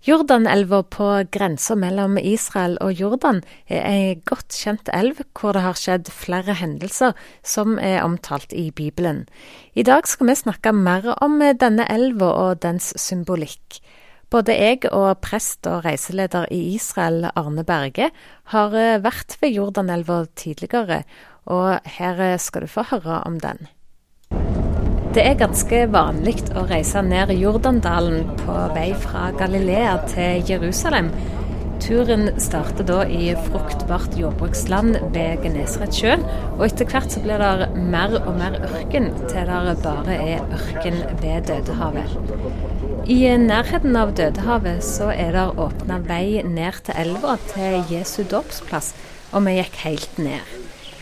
Jordanelva på grensa mellom Israel og Jordan er ei godt kjent elv hvor det har skjedd flere hendelser som er omtalt i Bibelen. I dag skal vi snakke mer om denne elva og dens symbolikk. Både jeg og prest og reiseleder i Israel, Arne Berge, har vært ved Jordanelva tidligere, og her skal du få høre om den. Det er ganske vanlig å reise ned Jordandalen på vei fra Galilea til Jerusalem. Turen starter da i fruktbart jordbruksland ved Genesaretsjøen, og etter hvert så blir det mer og mer ørken, til det bare er ørken ved Dødehavet. I nærheten av Dødehavet så er det åpna vei ned til elva til Jesu dåpsplass, og vi gikk helt ned.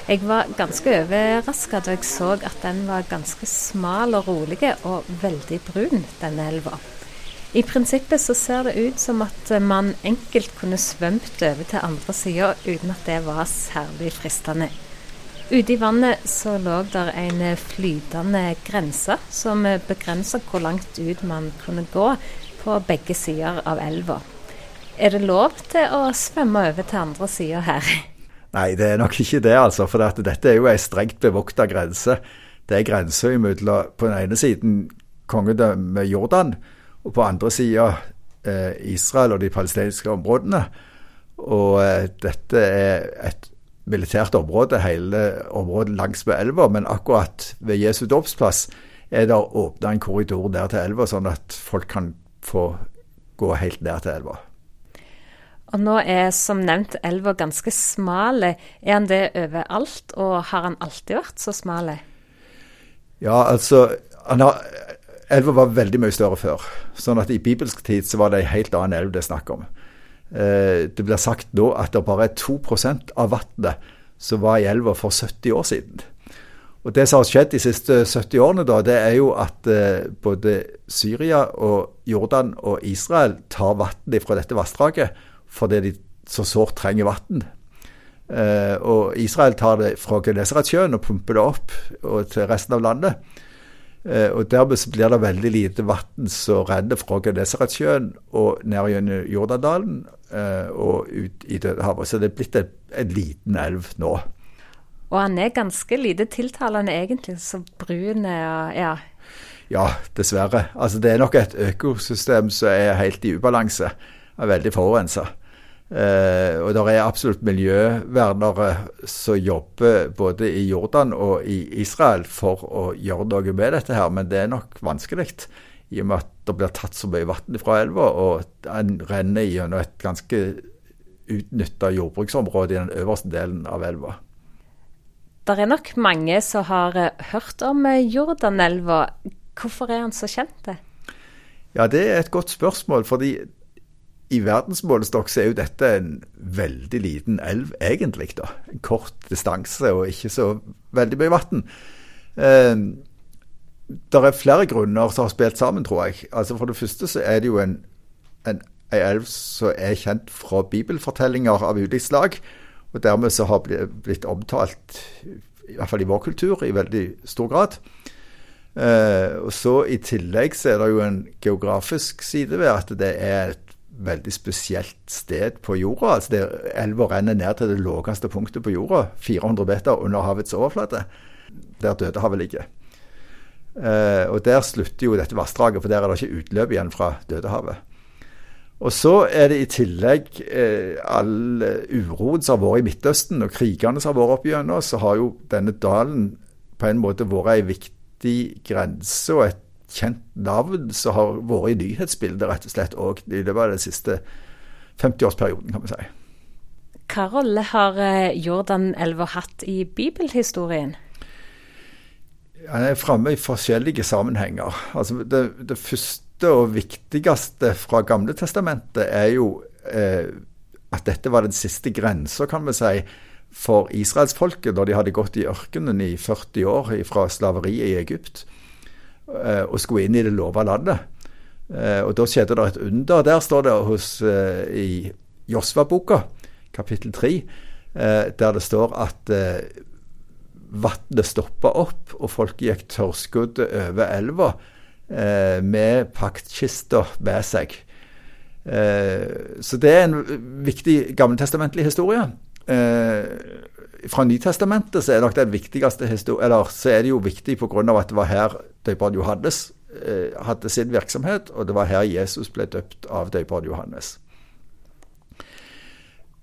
Jeg var ganske overraska da jeg så at den var ganske smal og rolig og veldig brun, denne elva. I prinsippet så ser det ut som at man enkelt kunne svømt over til andre sida uten at det var særlig fristende. Ute i vannet så lå der en flytende grense som begrensa hvor langt ut man kunne gå på begge sider av elva. Er det lov til å svømme over til andre sida her? Nei, det er nok ikke det, altså. For dette er jo ei strengt bevokta grense. Det er grensa mellom på den ene siden kongedømmet Jordan, og på andre sida eh, Israel og de palestinske områdene. Og eh, dette er et militært område, hele området langs med elva. Men akkurat ved Jesu dåpsplass er det åpna en korridor ned til elva, sånn at folk kan få gå helt ned til elva. Og nå er som nevnt elva ganske smal. Er han det overalt, og har han alltid vært så smal? Ja, altså har, Elva var veldig mye større før. Sånn at i bibelsk tid så var det en helt annen elv det er snakk om. Eh, det blir sagt nå at det bare er 2% av vannet som var i elva for 70 år siden. Og Det som har skjedd de siste 70 årene, da, det er jo at eh, både Syria og Jordan og Israel tar vann fra dette vassdraget fordi de så sårt trenger vann. Eh, og Israel tar det fra Genesaretsjøen og pumper det opp til resten av landet. Eh, og Dermed blir det veldig lite vann som renner fra Genesaretsjøen og ned gjennom Jordandalen eh, og ut i Dødehavet. Så det er blitt en, en liten elv nå. Og han er ganske lite tiltalende egentlig, så brun og ja. Ja, dessverre. Altså Det er nok et økosystem som er helt i ubalanse er veldig forurensa. Eh, og det er absolutt miljøvernere som jobber både i Jordan og i Israel for å gjøre noe med dette her, men det er nok vanskelig. I og med at det blir tatt så mye vann fra elva, og den renner gjennom et ganske utnytta jordbruksområde i den øverste delen av elva. Det er nok mange som har hørt om Jordanelva. Hvorfor er han så kjent? Ja, Det er et godt spørsmål. fordi i verdensmålestokk er jo dette en veldig liten elv, egentlig. da. En kort distanse og ikke så veldig mye vann. Eh, det er flere grunner som har spilt sammen, tror jeg. Altså For det første så er det jo en, en, en elv som er kjent fra bibelfortellinger av ulikt slag. Og dermed så har blitt omtalt, i hvert fall i vår kultur, i veldig stor grad. Eh, og så I tillegg så er det jo en geografisk side ved at det er et veldig spesielt sted på jorda. altså det, Elva renner ned til det laveste punktet på jorda, 400 meter under havets overflate, der Dødehavet ligger. Eh, og Der slutter jo dette vassdraget, for der er det ikke utløp igjen fra Dødehavet. Og så er det i tillegg eh, all uroen som har vært i Midtøsten, og krigene som har vært opp gjennom, så har jo denne dalen på en måte vært ei viktig grense og et kjent navn som har vært i nyhetsbildet rett og slett òg i løpet av den siste 50-årsperioden, kan vi si. Hva rolle har eh, Jordanelva hatt i bibelhistorien? Han er framme i forskjellige sammenhenger. Altså det, det, første og viktigste fra Gamle testamentet er jo eh, at dette var den siste grensa, kan vi si, for israelsfolket da de hadde gått i ørkenen i 40 år fra slaveriet i Egypt. Eh, og skulle inn i det lova landet. Eh, og Da skjedde det et under. Der står det hos, eh, i Josva-boka, kapittel 3, der det står at vannet stoppa opp, og folk gikk tørrskudde over elva med paktkista med seg. Eh, så det er en viktig gammeltestamentlig historie. Fra Nytestamentet så er nok den viktigste eller så er det jo viktig pga. at det var her døperen Johannes eh, hadde sin virksomhet, og det var her Jesus ble døpt av døperen Johannes.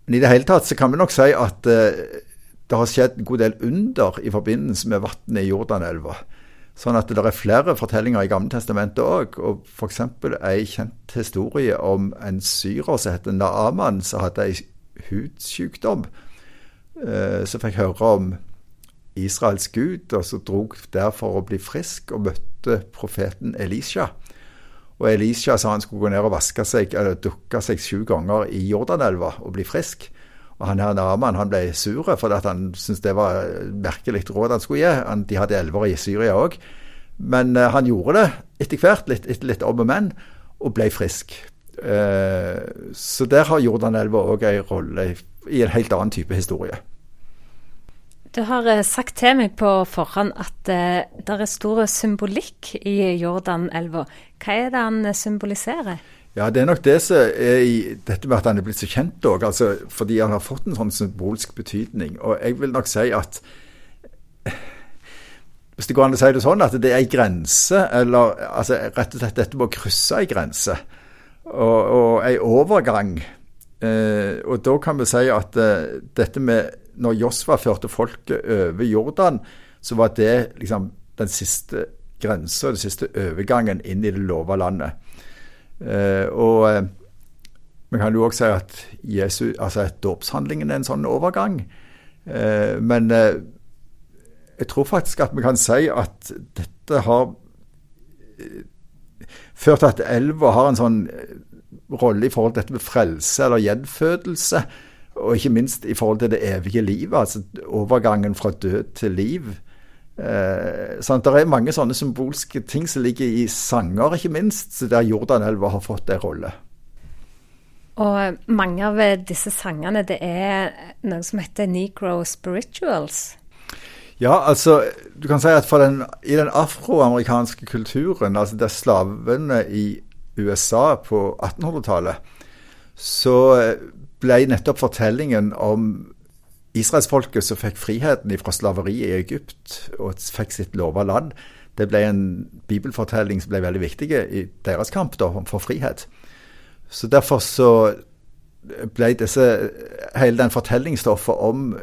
Men i det hele tatt så kan vi nok si at eh, det har skjedd en god del under i forbindelse med vannet i Jordanelva. Sånn at det er flere fortellinger i Gamle Testamentet òg. Og f.eks. ei kjent historie om en syrer som heter Naaman, som hadde ei hudsykdom. Eh, så fikk høre om Israels gud, og så drog der for å bli frisk, og møtte profeten Elisha. Og Elisha sa han skulle gå ned og vaske seg, eller dukke seg sju ganger i Jordanelva og bli frisk. Og han her Naman han ble sur fordi han syntes det var merkelig råd han skulle gi. de hadde elver i Syria òg. Men uh, han gjorde det etter hvert, litt, etter litt om og men, og ble frisk. Uh, så der har Jordanelva òg en rolle i, en helt annen type historie. Du har eh, sagt til meg på forhånd at uh, det er stor symbolikk i Jordanelva. Hva er det han symboliserer? Ja, Det er nok det som er i dette med at han er blitt så kjent òg. Altså, fordi han har fått en sånn symbolsk betydning. Og jeg vil nok si at Hvis det går an å si det sånn, at det er ei grense, eller altså, rett og slett dette med å krysse ei grense, og, og ei overgang. Eh, og da kan vi si at eh, dette med Når Josva førte folket over Jordan, så var det liksom den siste grensa, den siste overgangen inn i det lova landet. Eh, og eh, vi kan jo òg si at Jesu, altså dåpshandlingen er en sånn overgang. Eh, men jeg tror faktisk at vi kan si at dette har ført til at elva har en sånn rolle i forhold til dette med frelse eller gjenfødelse. Og ikke minst i forhold til det evige livet, altså overgangen fra død til liv. Eh, sånn, det er mange sånne symbolske ting som ligger i sanger, ikke minst, der Jordanelva har fått en rolle. Og mange av disse sangene, det er noe som heter negro spirituals. Ja, altså du kan si at den, i den afroamerikanske kulturen, altså der slavene i USA på 1800-tallet, så ble nettopp fortellingen om Israelsfolket som fikk friheten fra slaveriet i Egypt og fikk sitt lova land, det ble en bibelfortelling som ble veldig viktig i deres kamp da, for frihet. Så Derfor så ble disse, hele den fortellingsstoffet om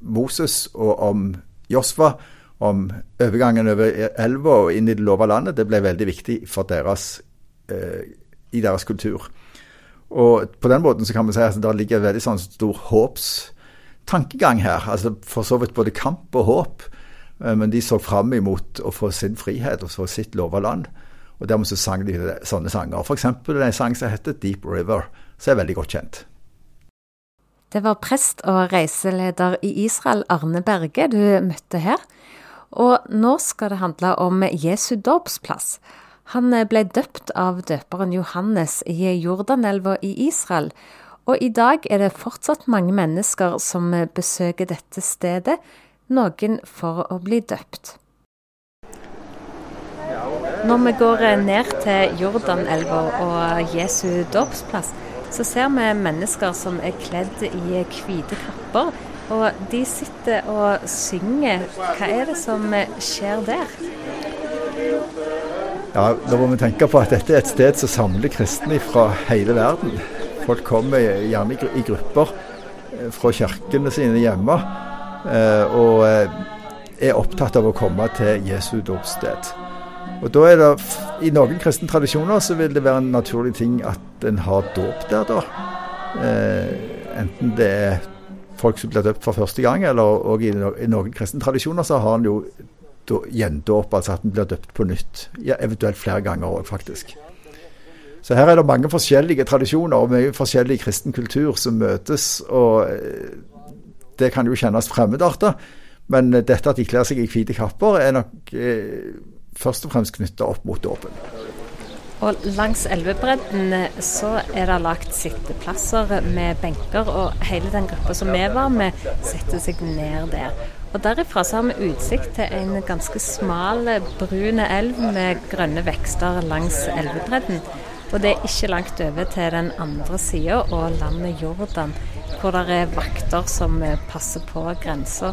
Moses og om Josva, om overgangen over elva og inn i det lova landet, det ble veldig viktig for deres, eh, i deres kultur. Og På den måten så kan vi si at det ligger en veldig sånn stor håps tankegang her. altså For så vidt både kamp og håp. Eh, men de så fram imot å få sin frihet og få sitt lova land. Og dermed så sang de sånne sanger. F.eks. en sang som heter 'Deep River', som er veldig godt kjent. Det var prest og reiseleder i Israel, Arne Berge, du møtte her. Og nå skal det handle om Jesu dåpsplass. Han ble døpt av døperen Johannes i Jordanelva i Israel. Og i dag er det fortsatt mange mennesker som besøker dette stedet, noen for å bli døpt. Når vi går ned til Jordanelva og Jesu dåpsplass, så ser vi mennesker som er kledd i hvite kapper. Og de sitter og synger. Hva er det som skjer der? Ja, Da må vi tenke på at dette er et sted som samler kristne fra hele verden. Folk kommer gjerne i grupper eh, fra kirkene sine hjemme eh, og eh, er opptatt av å komme til Jesu dåpssted. Og da er det, I noen kristne tradisjoner så vil det være en naturlig ting at en har dåp der, da. enten det er folk som blir døpt for første gang, eller og i, noen kristne tradisjoner så har en jo gjendåp, altså at en blir døpt på nytt. Ja, eventuelt flere ganger òg, faktisk. Så her er det mange forskjellige tradisjoner og mye forskjellig kristen kultur som møtes. og eh, Det kan jo kjennes fremmedartet, men dette at de kler seg i hvite kapper, er nok eh, først og fremst knytta opp mot dåpen. Og langs elvebredden eh, så er det lagt sitteplasser med benker, og hele den gruppa som vi var med, setter seg ned der. Og Derifra så har vi utsikt til en ganske smal, brun elv med grønne vekster langs elvebredden. Og det er ikke langt over til den andre sida og landet Jordan, hvor det er vakter som passer på grensa.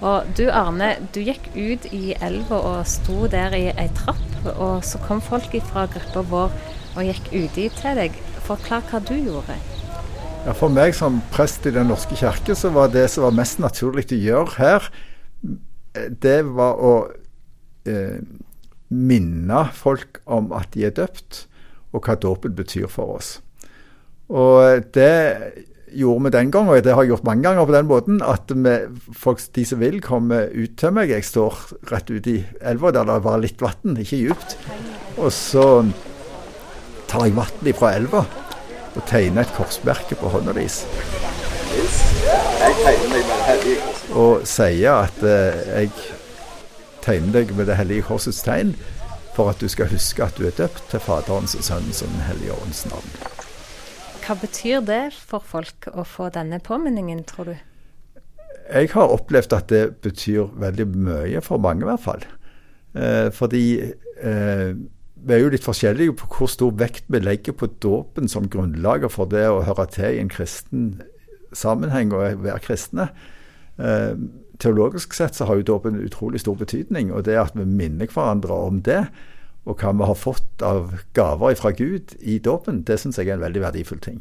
Og du Arne, du gikk ut i elva og sto der i ei trapp, og så kom folk fra gruppa vår og gikk uti til deg. Forklar hva du gjorde. Ja, for meg som prest i Den norske kirke, så var det som var mest naturlig å gjøre her, det var å eh, minne folk om at de er døpt, og hva dåpen betyr for oss. Og det gjorde vi den gang, og det har jeg gjort mange ganger på den måten, at vi, folk, de som vil, kommer ut til meg. Jeg står rett ute i elva der det var litt vann, ikke djupt. Og så tar jeg vann fra elva og tegner et korsmerke på hånda deres. Og sier at eh, jeg tegner deg med Det hellige korsets tegn for at du skal huske at du er døpt til Faderens og Sønnens og Den hellige ånds navn. Hva betyr det for folk å få denne påminningen, tror du? Jeg har opplevd at det betyr veldig mye, for mange i hvert fall. Eh, fordi eh, vi er jo litt forskjellige på hvor stor vekt vi legger på dåpen som grunnlaget for det å høre til i en kristen sammenheng og være kristne. Eh, teologisk sett så har jo dåpen utrolig stor betydning. Og det at vi minner hverandre om det, og hva vi har fått av gaver fra Gud i dåpen, det syns jeg er en veldig verdifull ting.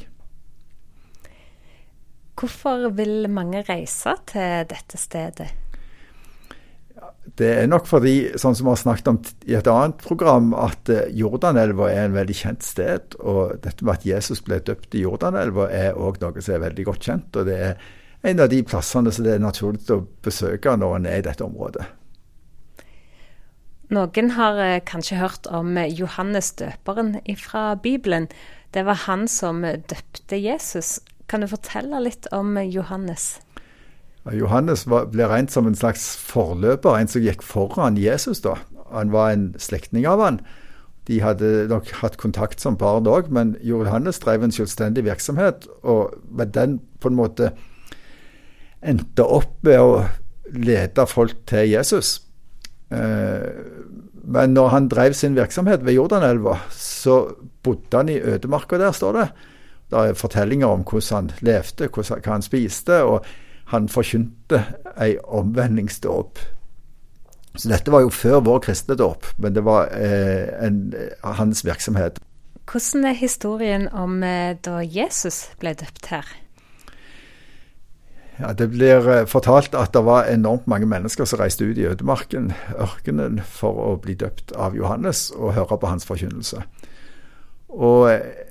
Hvorfor vil mange reise til dette stedet? Det er nok fordi, sånn som vi har snakket om i et annet program, at eh, Jordanelva er en veldig kjent sted. Og dette med at Jesus ble døpt i Jordanelva er òg noe som er veldig godt kjent. Og det er en av de plassene som det er naturlig å besøke når en er i dette området. Noen har eh, kanskje hørt om Johannes døperen fra Bibelen. Det var han som døpte Jesus. Kan du fortelle litt om Johannes? Johannes var, ble regnet som en slags forløper, en som gikk foran Jesus. da. Han var en slektning av han. De hadde nok hatt kontakt som barn òg, men Johannes drev en selvstendig virksomhet, og med den på en måte endte opp med å lede folk til Jesus. Eh, men når han drev sin virksomhet ved Jordanelva, så bodde han i ødemarka der, står det. Det er fortellinger om hvordan han levde, hva han spiste. og han forkynte ei omvendingsdåp. Så dette var jo før vår kristne dåp, men det var eh, en, hans virksomhet. Hvordan er historien om eh, da Jesus ble døpt her? Ja, Det blir eh, fortalt at det var enormt mange mennesker som reiste ut i ødemarken, ørkenen, for å bli døpt av Johannes og høre på hans forkynnelse. Og eh,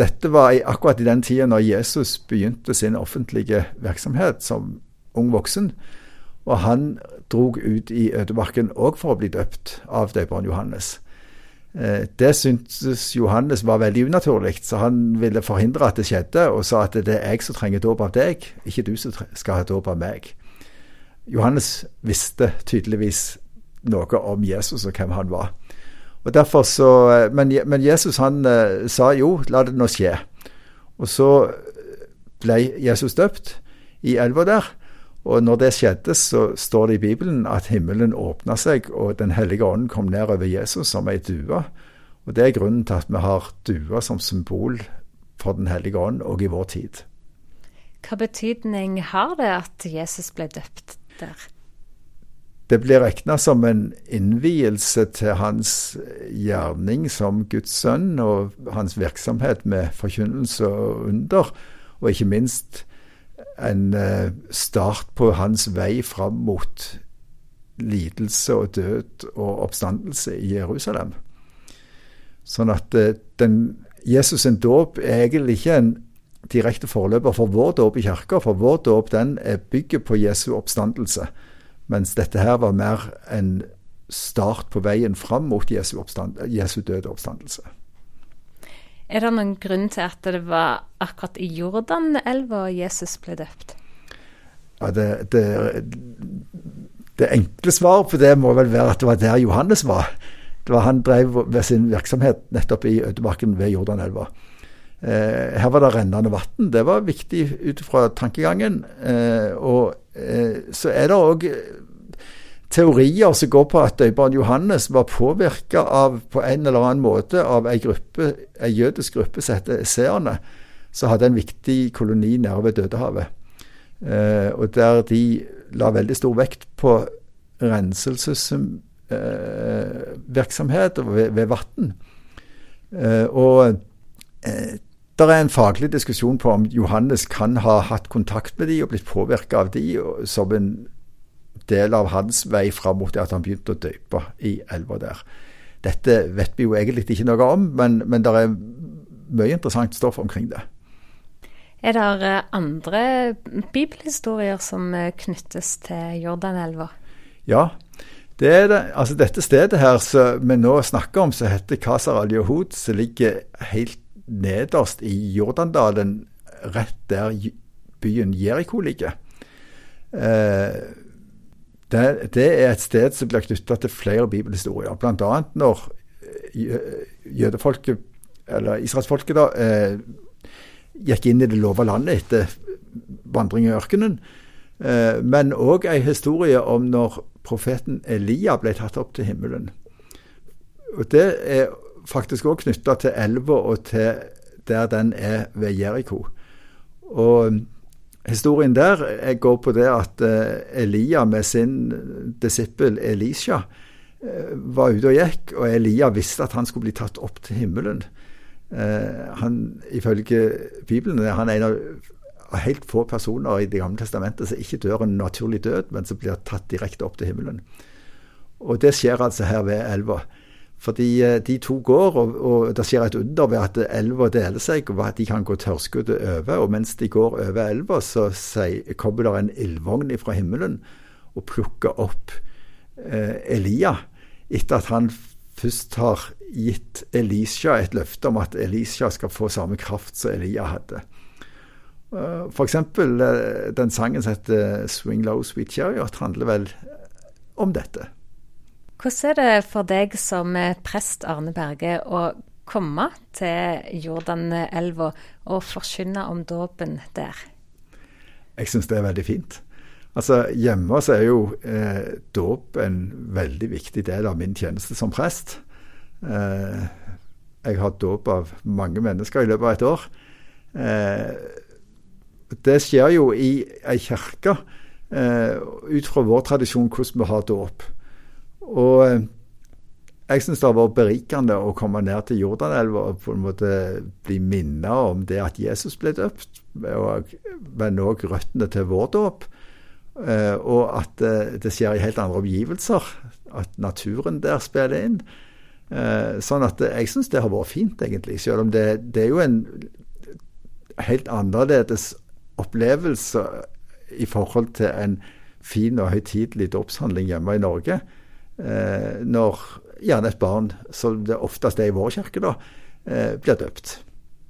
dette var akkurat i den tida når Jesus begynte sin offentlige virksomhet som ung voksen. Og han drog ut i ødemarken òg for å bli døpt av døperen Johannes. Eh, det syntes Johannes var veldig unaturlig, så han ville forhindre at det skjedde, og sa at det er jeg som trenger dåp av deg, ikke du som skal ha dåp av meg. Johannes visste tydeligvis noe om Jesus og hvem han var. Og derfor så, eh, men, men Jesus han uh, sa jo, la det nå skje. Og så ble Jesus døpt i elva der. Og når det skjedde, så står det i Bibelen at himmelen åpna seg, og Den hellige ånden kom ned over Jesus som ei due. Og Det er grunnen til at vi har dua som symbol for Den hellige ånd òg i vår tid. Hva betydning har det at Jesus ble døpt der? Det blir regna som en innvielse til hans gjerning som Guds sønn, og hans virksomhet med forkynnelse og under, og ikke minst en eh, start på hans vei fram mot lidelse og død og oppstandelse i Jerusalem. Sånn at eh, den, Jesus' sin dåp er egentlig ikke en direkte forløper for vår dåp i kirka, for vår dåp den bygget på Jesu oppstandelse. Mens dette her var mer en start på veien fram mot Jesu, Jesu døde oppstandelse. Er det noen grunn til at det var akkurat i Jordanelva Jesus ble døpt? Ja, det, det, det, enkle svaret på det må vel være at det var der Johannes var. Det var Han drev ved sin virksomhet nettopp i ødemarken ved Jordanelva. Eh, her var det rennende vann. Det var viktig ut fra tankegangen. Eh, og så er det òg teorier som går på at døperen Johannes var påvirka på en eller annen måte av ei gruppe, ei jødisk gruppe som heter seerne, som hadde en viktig koloni nede ved Dødehavet. Eh, og der de la veldig stor vekt på renselsesvirksomhet eh, ved, ved vann. Eh, og eh, det er en faglig diskusjon på om Johannes kan ha hatt kontakt med de og blitt påvirka av de som en del av hans vei fram mot at han begynte å døpe i elva der. Dette vet vi jo egentlig ikke noe om, men, men det er mye interessant stoff omkring det. Er det eh, andre bibelhistorier som eh, knyttes til Jordanelva? Ja, det er det. Altså dette stedet her som vi nå snakker om, som heter Kasar al-Yahud, som ligger helt nederst i Jordandalen, rett der byen Jeriko ligger. Eh, det, det, er et sted som blir knytta til flere bibelhistorier. Bl.a. når eh, jødefolket, eller israelsfolket, da, eh, gikk inn i det lova landet etter vandring i ørkenen. Eh, men òg ei historie om når profeten Elia ble tatt opp til himmelen. Og Det er faktisk òg knytta til elva og til der den er ved Jeriko. Og Historien der eh, går på det at eh, Elia med sin disippel Elisha eh, var ute og gikk, og Elia visste at han skulle bli tatt opp til himmelen. Han, Ifølge Bibelen er han en av helt få personer i Det gamle testamentet som ikke dør en naturlig død, men som blir tatt direkte opp til himmelen. Og det skjer altså her ved elva. Fordi eh, de to går, og, og det skjer et under ved at elva deler seg, og at de kan gå tørrskuddet over. Og mens de går over elva, så sier, kommer det en ildvogn fra himmelen og plukker opp eh, Elia. Etter at han først har gitt Elisha et løfte om at Elisha skal få samme kraft som Elia hadde. Uh, F.eks. Uh, den sangen som heter 'Swing Low Sweet Chariot', handler vel om dette. Hvordan er det for deg som prest Arne Berge å komme til Jordanelva og forkynne om dåpen der? Jeg syns det er veldig fint. Altså Hjemme så er jo eh, dåp en veldig viktig del av min tjeneste som prest. Eh, jeg har dåp av mange mennesker i løpet av et år. Eh, det skjer jo i ei kirke, eh, ut fra vår tradisjon, hvordan vi har dåp. Og eh, jeg syns det vært berikende å komme ned til Jordanelva og på en måte bli minnet om det at Jesus ble døpt, men òg røttene til vår dåp. Eh, og at eh, det skjer i helt andre omgivelser. At naturen der spiller inn. Sånn at jeg syns det har vært fint, egentlig. Selv om det, det er jo en helt annerledes opplevelse i forhold til en fin og høytidelig dåpshandling hjemme i Norge når gjerne et barn, som det oftest er i vår kirke, da, eh, blir døpt.